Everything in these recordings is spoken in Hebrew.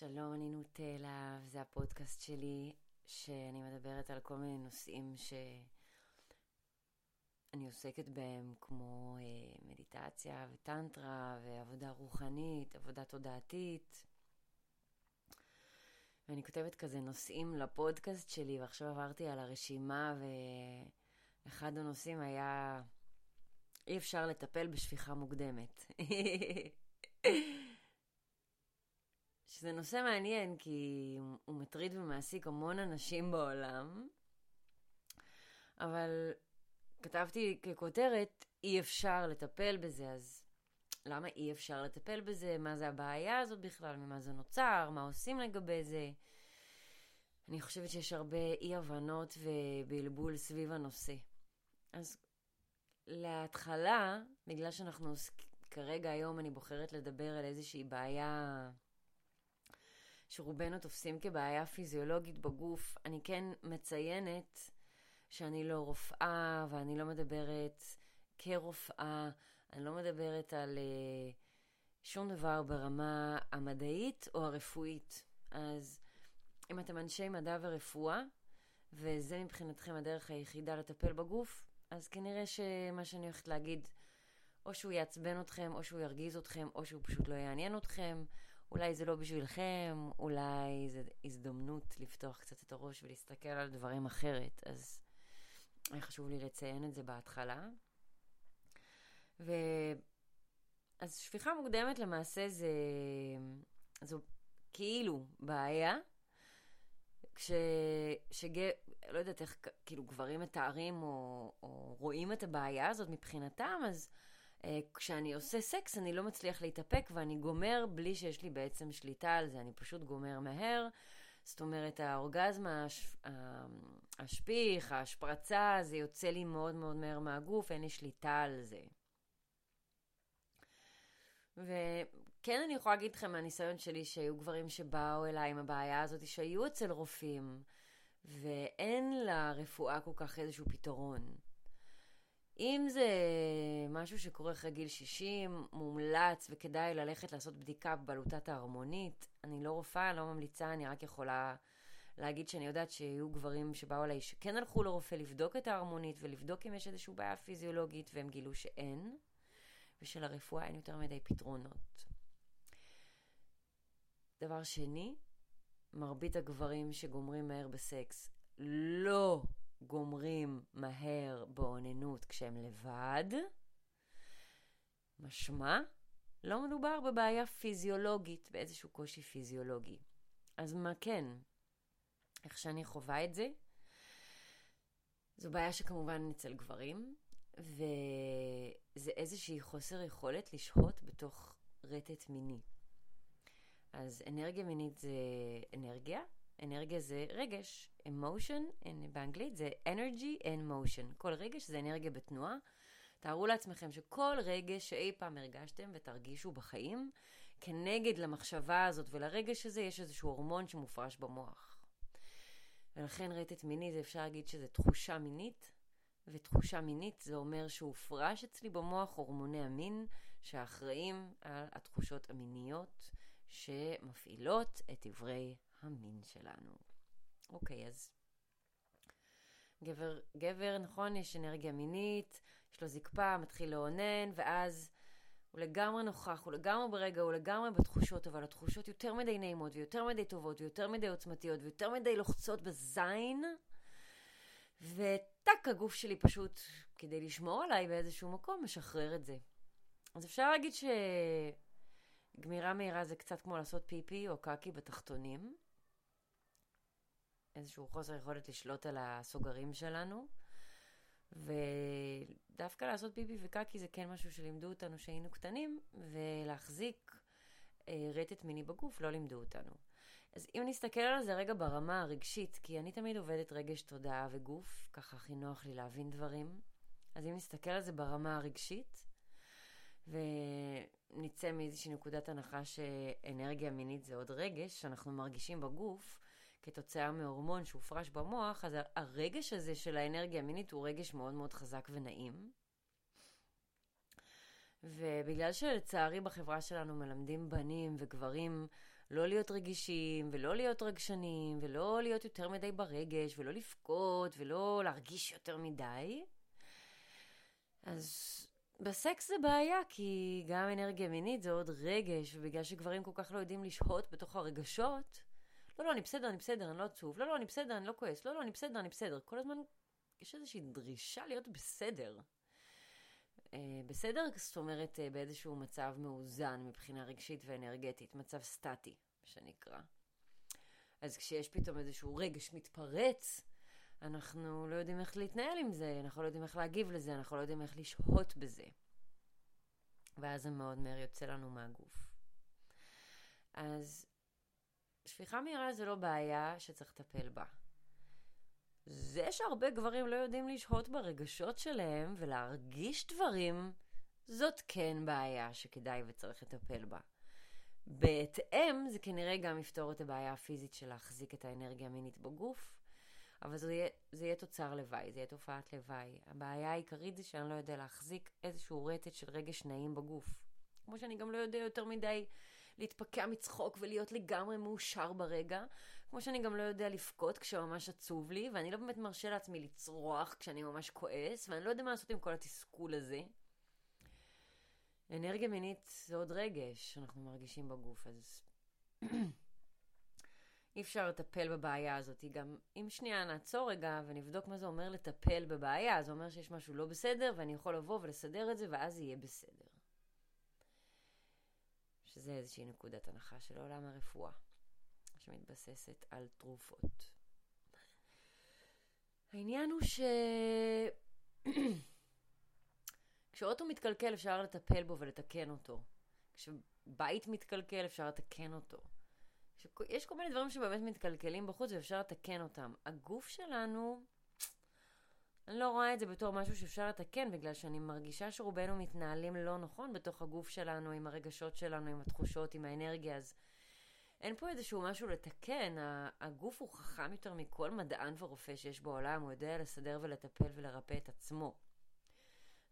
שלום, אני נוטלה, וזה הפודקאסט שלי, שאני מדברת על כל מיני נושאים שאני עוסקת בהם, כמו אה, מדיטציה וטנטרה ועבודה רוחנית, עבודה תודעתית. ואני כותבת כזה נושאים לפודקאסט שלי, ועכשיו עברתי על הרשימה, ואחד הנושאים היה אי אפשר לטפל בשפיכה מוקדמת. שזה נושא מעניין, כי הוא מטריד ומעסיק המון אנשים בעולם, אבל כתבתי ככותרת, אי אפשר לטפל בזה, אז למה אי אפשר לטפל בזה? מה זה הבעיה הזאת בכלל? ממה זה נוצר? מה עושים לגבי זה? אני חושבת שיש הרבה אי-הבנות ובלבול סביב הנושא. אז להתחלה, בגלל שאנחנו כרגע היום אני בוחרת לדבר על איזושהי בעיה שרובנו תופסים כבעיה פיזיולוגית בגוף, אני כן מציינת שאני לא רופאה ואני לא מדברת כרופאה, אני לא מדברת על uh, שום דבר ברמה המדעית או הרפואית. אז אם אתם אנשי מדע ורפואה, וזה מבחינתכם הדרך היחידה לטפל בגוף, אז כנראה שמה שאני הולכת להגיד, או שהוא יעצבן אתכם, או שהוא ירגיז אתכם, או שהוא פשוט לא יעניין אתכם, אולי זה לא בשבילכם, אולי זו הזדמנות לפתוח קצת את הראש ולהסתכל על דברים אחרת. אז היה חשוב לי לציין את זה בהתחלה. ו... אז שפיכה מוקדמת למעשה זה... זו כאילו בעיה, כש... שג... לא יודעת איך, כאילו גברים מתארים או, או רואים את הבעיה הזאת מבחינתם, אז אה, כשאני עושה סקס אני לא מצליח להתאפק ואני גומר בלי שיש לי בעצם שליטה על זה, אני פשוט גומר מהר. זאת אומרת, האורגזם, הש... השפיך, ההשפרצה, זה יוצא לי מאוד מאוד מהר מהגוף, אין לי שליטה על זה. וכן אני יכולה להגיד לכם מהניסיון שלי שהיו גברים שבאו אליי עם הבעיה הזאת, שהיו אצל רופאים, ואין לרפואה כל כך איזשהו פתרון. אם זה משהו שקורה אחרי גיל 60, מומלץ וכדאי ללכת לעשות בדיקה בבלוטת ההרמונית, אני לא רופאה, לא ממליצה, אני רק יכולה להגיד שאני יודעת שיהיו גברים שבאו אליי שכן הלכו לרופא לבדוק את ההרמונית ולבדוק אם יש איזושהי בעיה פיזיולוגית והם גילו שאין, ושלרפואה אין יותר מדי פתרונות. דבר שני, מרבית הגברים שגומרים מהר בסקס לא גומרים מהר באוננות כשהם לבד, משמע, לא מדובר בבעיה פיזיולוגית, באיזשהו קושי פיזיולוגי. אז מה כן? איך שאני חווה את זה? זו בעיה שכמובן אצל גברים, וזה איזושהי חוסר יכולת לשהות בתוך רטט מיני. אז אנרגיה מינית זה אנרגיה, אנרגיה זה רגש, emotion, באנגלית זה energy and motion. כל רגש זה אנרגיה בתנועה. תארו לעצמכם שכל רגש שאי פעם הרגשתם ותרגישו בחיים, כנגד למחשבה הזאת ולרגש הזה יש איזשהו הורמון שמופרש במוח. ולכן רטט מיני זה אפשר להגיד שזה תחושה מינית, ותחושה מינית זה אומר שהופרש אצלי במוח הורמוני המין שאחראים על התחושות המיניות שמפעילות את איברי המין שלנו. אוקיי, אז גבר, גבר, נכון, יש אנרגיה מינית, יש לו זקפה, מתחיל לאונן, ואז הוא לגמרי נוכח, הוא לגמרי ברגע, הוא לגמרי בתחושות, אבל התחושות יותר מדי נעימות, ויותר מדי טובות, ויותר מדי עוצמתיות, ויותר מדי לוחצות בזין, וטאק, הגוף שלי פשוט, כדי לשמור עליי באיזשהו מקום, משחרר את זה. אז אפשר להגיד שגמירה מהירה זה קצת כמו לעשות פיפי או קקי בתחתונים. איזשהו חוסר יכולת לשלוט על הסוגרים שלנו. ודווקא לעשות פיפי וקקי זה כן משהו שלימדו אותנו שהיינו קטנים, ולהחזיק אה, רטט מיני בגוף לא לימדו אותנו. אז אם נסתכל על זה רגע ברמה הרגשית, כי אני תמיד עובדת רגש תודעה וגוף, ככה הכי נוח לי להבין דברים, אז אם נסתכל על זה ברמה הרגשית, ונצא מאיזושהי נקודת הנחה שאנרגיה מינית זה עוד רגש שאנחנו מרגישים בגוף, כתוצאה מהורמון שהופרש במוח, אז הרגש הזה של האנרגיה המינית הוא רגש מאוד מאוד חזק ונעים. ובגלל שלצערי בחברה שלנו מלמדים בנים וגברים לא להיות רגישים, ולא להיות רגשנים, ולא להיות יותר מדי ברגש, ולא לבכות, ולא להרגיש יותר מדי. אז בסקס זה בעיה, כי גם אנרגיה מינית זה עוד רגש, ובגלל שגברים כל כך לא יודעים לשהות בתוך הרגשות, לא, לא, אני בסדר, אני בסדר, אני לא עצוב, לא, לא, אני בסדר, אני לא כועס, לא, לא, אני בסדר, אני בסדר. כל הזמן יש איזושהי דרישה להיות בסדר. Uh, בסדר, זאת אומרת, uh, באיזשהו מצב מאוזן מבחינה רגשית ואנרגטית, מצב סטטי, שנקרא. אז כשיש פתאום איזשהו רגש מתפרץ, אנחנו לא יודעים איך להתנהל עם זה, אנחנו לא יודעים איך להגיב לזה, אנחנו לא יודעים איך לשהות בזה. ואז זה מאוד מהר יוצא לנו מהגוף. אז שפיכה מהירה זה לא בעיה שצריך לטפל בה. זה שהרבה גברים לא יודעים לשהות ברגשות שלהם ולהרגיש דברים, זאת כן בעיה שכדאי וצריך לטפל בה. בהתאם, זה כנראה גם יפתור את הבעיה הפיזית של להחזיק את האנרגיה המינית בגוף, אבל זה יהיה, זה יהיה תוצר לוואי, זה יהיה תופעת לוואי. הבעיה העיקרית זה שאני לא יודע להחזיק איזשהו רטט של רגש נעים בגוף. כמו שאני גם לא יודע יותר מדי להתפקע מצחוק ולהיות לגמרי מאושר ברגע, כמו שאני גם לא יודע לבכות כשממש עצוב לי, ואני לא באמת מרשה לעצמי לצרוח כשאני ממש כועס, ואני לא יודע מה לעשות עם כל התסכול הזה. אנרגיה מינית זה עוד רגש שאנחנו מרגישים בגוף, אז אי אפשר לטפל בבעיה הזאת. גם אם שנייה נעצור רגע ונבדוק מה זה אומר לטפל בבעיה, זה אומר שיש משהו לא בסדר ואני יכול לבוא ולסדר את זה ואז יהיה בסדר. שזה איזושהי נקודת הנחה של עולם הרפואה, שמתבססת על תרופות. העניין הוא ש... כשאוטו מתקלקל אפשר לטפל בו ולתקן אותו. כשבית מתקלקל אפשר לתקן אותו. יש כל מיני דברים שבאמת מתקלקלים בחוץ ואפשר לתקן אותם. הגוף שלנו, אני לא רואה את זה בתור משהו שאפשר לתקן, בגלל שאני מרגישה שרובנו מתנהלים לא נכון בתוך הגוף שלנו, עם הרגשות שלנו, עם התחושות, עם האנרגיה, אז אין פה איזשהו משהו לתקן. הגוף הוא חכם יותר מכל מדען ורופא שיש בעולם, הוא יודע לסדר ולטפל ולרפא את עצמו.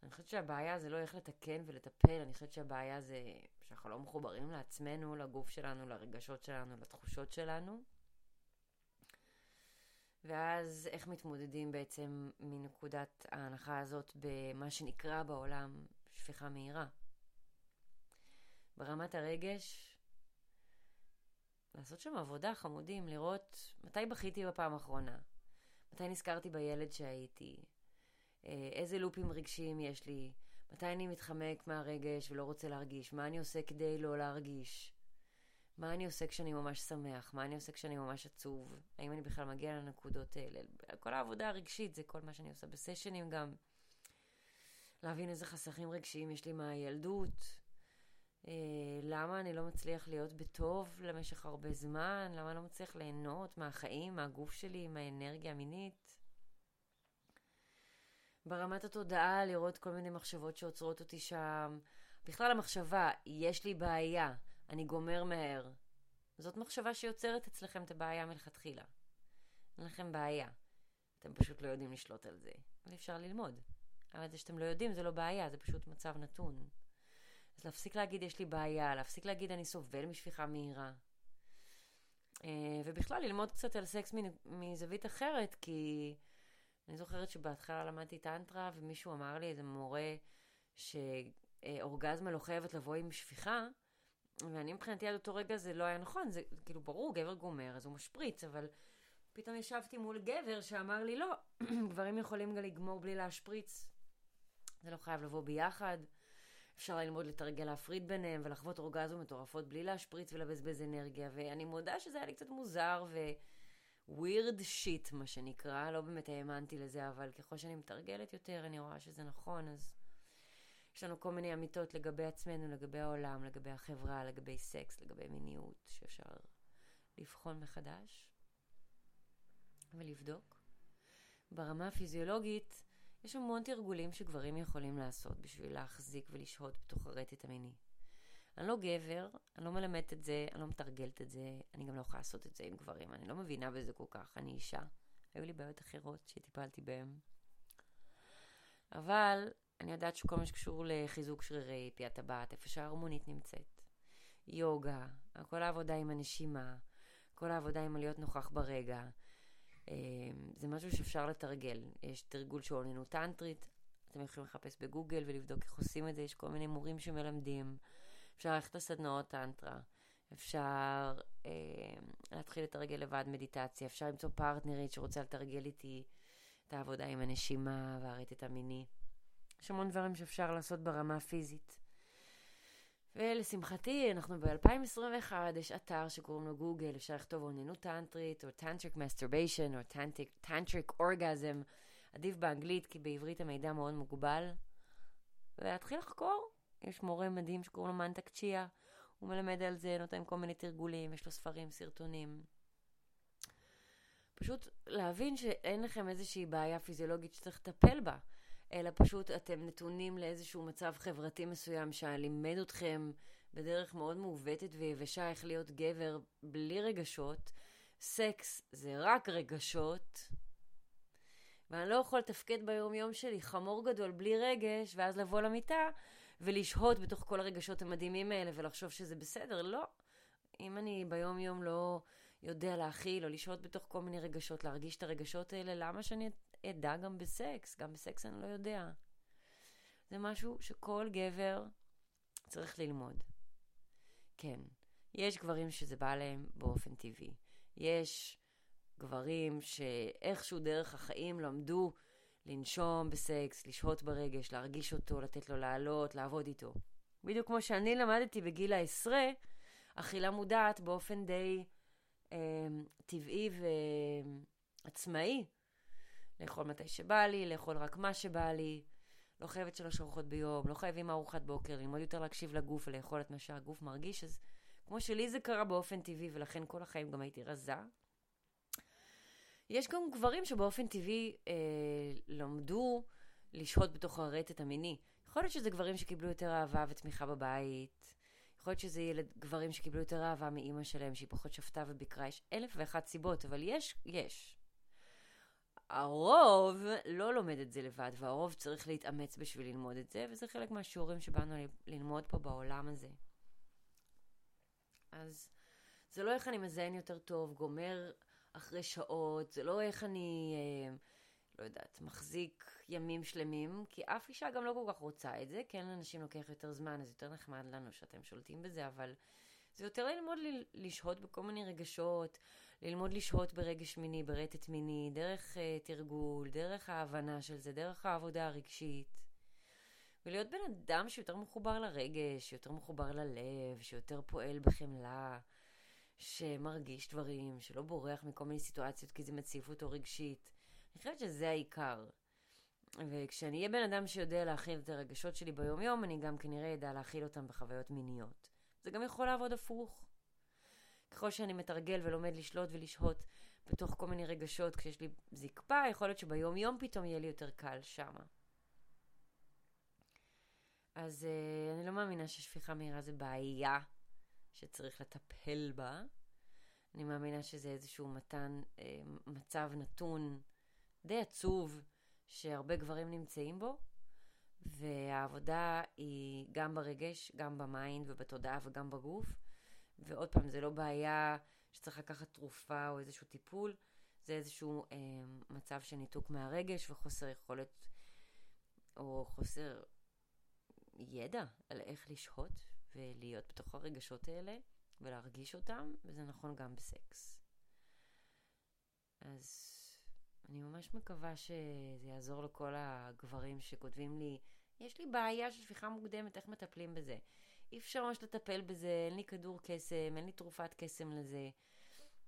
אני חושבת שהבעיה זה לא איך לתקן ולטפל, אני חושבת שהבעיה זה שאנחנו לא מחוברים לעצמנו, לגוף שלנו, לרגשות שלנו, לתחושות שלנו. ואז איך מתמודדים בעצם מנקודת ההנחה הזאת במה שנקרא בעולם שפיכה מהירה. ברמת הרגש, לעשות שם עבודה חמודים, לראות מתי בכיתי בפעם האחרונה, מתי נזכרתי בילד שהייתי, אה, איזה לופים רגשיים יש לי, מתי אני מתחמק מהרגש ולא רוצה להרגיש, מה אני עושה כדי לא להרגיש, מה אני עושה כשאני ממש שמח, מה אני עושה כשאני ממש עצוב, האם אני בכלל מגיע לנקודות האלה. כל העבודה הרגשית זה כל מה שאני עושה בסשנים גם. להבין איזה חסכים רגשיים יש לי מהילדות, אה, למה אני לא מצליח להיות בטוב למשך הרבה זמן, למה אני לא מצליח ליהנות מהחיים, מהגוף שלי, מהאנרגיה המינית. ברמת התודעה, לראות כל מיני מחשבות שעוצרות אותי שם. בכלל המחשבה, יש לי בעיה, אני גומר מהר. זאת מחשבה שיוצרת אצלכם את הבעיה מלכתחילה. אין לכם בעיה. אתם פשוט לא יודעים לשלוט על זה. ואפשר ללמוד. אבל זה שאתם לא יודעים זה לא בעיה, זה פשוט מצב נתון. אז להפסיק להגיד יש לי בעיה, להפסיק להגיד אני סובל משפיכה מהירה. אה, ובכלל ללמוד קצת על סקס מזווית אחרת, כי אני זוכרת שבהתחלה למדתי טנטרה, ומישהו אמר לי, איזה מורה, שאורגזמה לא חייבת לבוא עם שפיכה, ואני מבחינתי עד אותו רגע זה לא היה נכון, זה כאילו ברור, גבר גומר, אז הוא משפריץ, אבל פתאום ישבתי מול גבר שאמר לי, לא, גברים יכולים גם לגמור בלי להשפריץ, זה לא חייב לבוא ביחד. אפשר ללמוד לתרגל להפריד ביניהם ולחוות אורגזמות מטורפות בלי להשפריץ ולבזבז אנרגיה, ואני מודה שזה היה לי קצת מוזר ו... weird shit, מה שנקרא, לא באמת האמנתי לזה, אבל ככל שאני מתרגלת יותר, אני רואה שזה נכון, אז יש לנו כל מיני אמיתות לגבי עצמנו, לגבי העולם, לגבי החברה, לגבי סקס, לגבי מיניות, שאפשר לבחון מחדש ולבדוק. ברמה הפיזיולוגית, יש המון תרגולים שגברים יכולים לעשות בשביל להחזיק ולשהות בתוך הרטט המיני. אני לא גבר, אני לא מלמדת את זה, אני לא מתרגלת את זה, אני גם לא יכולה לעשות את זה עם גברים, אני לא מבינה בזה כל כך, אני אישה. היו לי בעיות אחרות שטיפלתי בהן. אבל אני יודעת שכל מה שקשור לחיזוק שרירי פי הטבעת, איפה שההרמונית נמצאת, יוגה, כל העבודה עם הנשימה, כל העבודה עם הלהיות נוכח ברגע. אה, זה משהו שאפשר לתרגל. יש תרגול של אוננות טנטרית, אתם יכולים לחפש בגוגל ולבדוק איך עושים את זה, יש כל מיני מורים שמלמדים. אפשר ללכת לסדנאות טנטרה. אפשר אה, להתחיל לתרגל לבד מדיטציה, אפשר למצוא פרטנרית שרוצה לתרגל איתי את העבודה עם הנשימה והרטט המיני. יש המון דברים שאפשר לעשות ברמה הפיזית. ולשמחתי, אנחנו ב-2021, יש אתר שקוראים לו גוגל, אפשר לכתוב אוננות טנטרית, או tantric masturbation, או tantric orgasm, עדיף באנגלית, כי בעברית המידע מאוד מוגבל. ולהתחיל לחקור. יש מורה מדהים שקוראים לו מנטק צ'יה, הוא מלמד על זה, נותן כל מיני תרגולים, יש לו ספרים, סרטונים. פשוט להבין שאין לכם איזושהי בעיה פיזיולוגית שצריך לטפל בה, אלא פשוט אתם נתונים לאיזשהו מצב חברתי מסוים שלימד אתכם בדרך מאוד מעוותת ויבשה איך להיות גבר בלי רגשות. סקס זה רק רגשות, ואני לא יכול לתפקד ביום-יום שלי חמור גדול בלי רגש, ואז לבוא למיטה ולשהות בתוך כל הרגשות המדהימים האלה ולחשוב שזה בסדר. לא. אם אני ביום-יום לא יודע להכיל או לשהות בתוך כל מיני רגשות, להרגיש את הרגשות האלה, למה שאני אדע גם בסקס? גם בסקס אני לא יודע. זה משהו שכל גבר צריך ללמוד. כן, יש גברים שזה בא להם באופן טבעי. יש גברים שאיכשהו דרך החיים למדו לנשום בסקס, לשהות ברגש, להרגיש אותו, לתת לו לעלות, לעבוד איתו. בדיוק כמו שאני למדתי בגיל העשרה, אכילה מודעת באופן די אה, טבעי ועצמאי. לאכול מתי שבא לי, לאכול רק מה שבא לי, לא חייבת שלוש ארוחות ביום, לא חייבים ארוחת בוקר, ללמוד יותר להקשיב לגוף ולאכול את מה שהגוף מרגיש, אז כמו שלי זה קרה באופן טבעי, ולכן כל החיים גם הייתי רזה. יש גם גברים שבאופן טבעי אה, למדו לשהות בתוך הרטט המיני. יכול להיות שזה גברים שקיבלו יותר אהבה ותמיכה בבית. יכול להיות שזה ילד, גברים שקיבלו יותר אהבה מאימא שלהם, שהיא פחות שפטה וביקרה. יש אלף ואחת סיבות, אבל יש, יש. הרוב לא לומד את זה לבד, והרוב צריך להתאמץ בשביל ללמוד את זה, וזה חלק מהשיעורים שבאנו ללמוד פה בעולם הזה. אז זה לא איך אני מזיין יותר טוב, גומר אחרי שעות, זה לא איך אני, אה, לא יודעת, מחזיק ימים שלמים, כי אף אישה גם לא כל כך רוצה את זה, כן לאנשים לוקח יותר זמן, אז יותר נחמד לנו שאתם שולטים בזה, אבל זה יותר ללמוד לשהות בכל מיני רגשות, ללמוד לשהות ברגש מיני, ברטט מיני, דרך uh, תרגול, דרך ההבנה של זה, דרך העבודה הרגשית. ולהיות בן אדם שיותר מחובר לרגש, שיותר מחובר ללב, שיותר פועל בחמלה, שמרגיש דברים, שלא בורח מכל מיני סיטואציות כי זה מציף אותו רגשית. אני חושבת שזה העיקר. וכשאני אהיה בן אדם שיודע להכיל את הרגשות שלי ביום-יום, אני גם כנראה אדע להכיל אותם בחוויות מיניות. זה גם יכול לעבוד הפוך. ככל שאני מתרגל ולומד לשלוט ולשהות בתוך כל מיני רגשות כשיש לי זקפה, יכול להיות שביום-יום פתאום יהיה לי יותר קל שמה. אז אה, אני לא מאמינה ששפיכה מהירה זה בעיה שצריך לטפל בה. אני מאמינה שזה איזשהו מתן, אה, מצב נתון די עצוב שהרבה גברים נמצאים בו, והעבודה היא גם ברגש, גם ב mind ובתודעה וגם בגוף. ועוד פעם, זה לא בעיה שצריך לקחת תרופה או איזשהו טיפול, זה איזשהו אה, מצב של ניתוק מהרגש וחוסר יכולת או חוסר ידע על איך לשהות ולהיות בתוך הרגשות האלה ולהרגיש אותם, וזה נכון גם בסקס. אז אני ממש מקווה שזה יעזור לכל הגברים שכותבים לי, יש לי בעיה של שפיכה מוקדמת, איך מטפלים בזה? אי אפשר ממש לטפל בזה, אין לי כדור קסם, אין לי תרופת קסם לזה.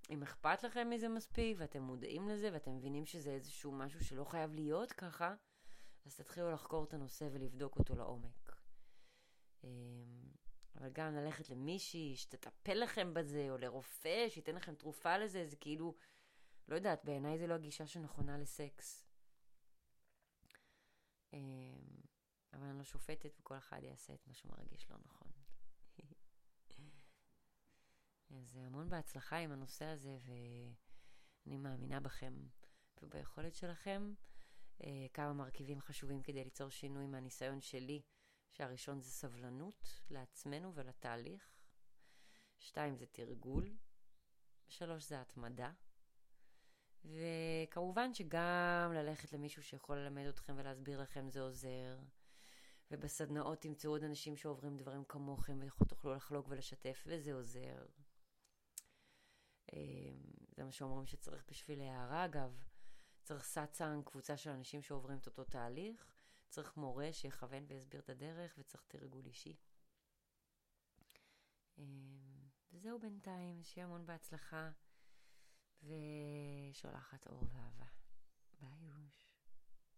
אם אכפת לכם מזה מספיק, ואתם מודעים לזה, ואתם מבינים שזה איזשהו משהו שלא חייב להיות ככה, אז תתחילו לחקור את הנושא ולבדוק אותו לעומק. אמ, אבל גם ללכת למישהי שתטפל לכם בזה, או לרופא שייתן לכם תרופה לזה, זה כאילו, לא יודעת, בעיניי זה לא הגישה שנכונה לסקס. אמ, אבל אני לא שופטת וכל אחד יעשה את מה שמרגיש לא נכון. אז המון בהצלחה עם הנושא הזה, ואני מאמינה בכם וביכולת שלכם. אה, כמה מרכיבים חשובים כדי ליצור שינוי מהניסיון שלי, שהראשון זה סבלנות לעצמנו ולתהליך. שתיים זה תרגול, שלוש זה התמדה. וכמובן שגם ללכת למישהו שיכול ללמד אתכם ולהסביר לכם זה עוזר. ובסדנאות תמצאו עוד אנשים שעוברים דברים כמוכם ותוכלו לחלוק ולשתף, וזה עוזר. אמ, זה מה שאומרים שצריך בשביל הארה, אגב. צריך סאצאנג, קבוצה של אנשים שעוברים את אותו תהליך. צריך מורה שיכוון ויסביר את הדרך, וצריך תרגול אישי. אמ, וזהו בינתיים, שיהיה המון בהצלחה, ושולחת אור ואהבה. ביי יוש.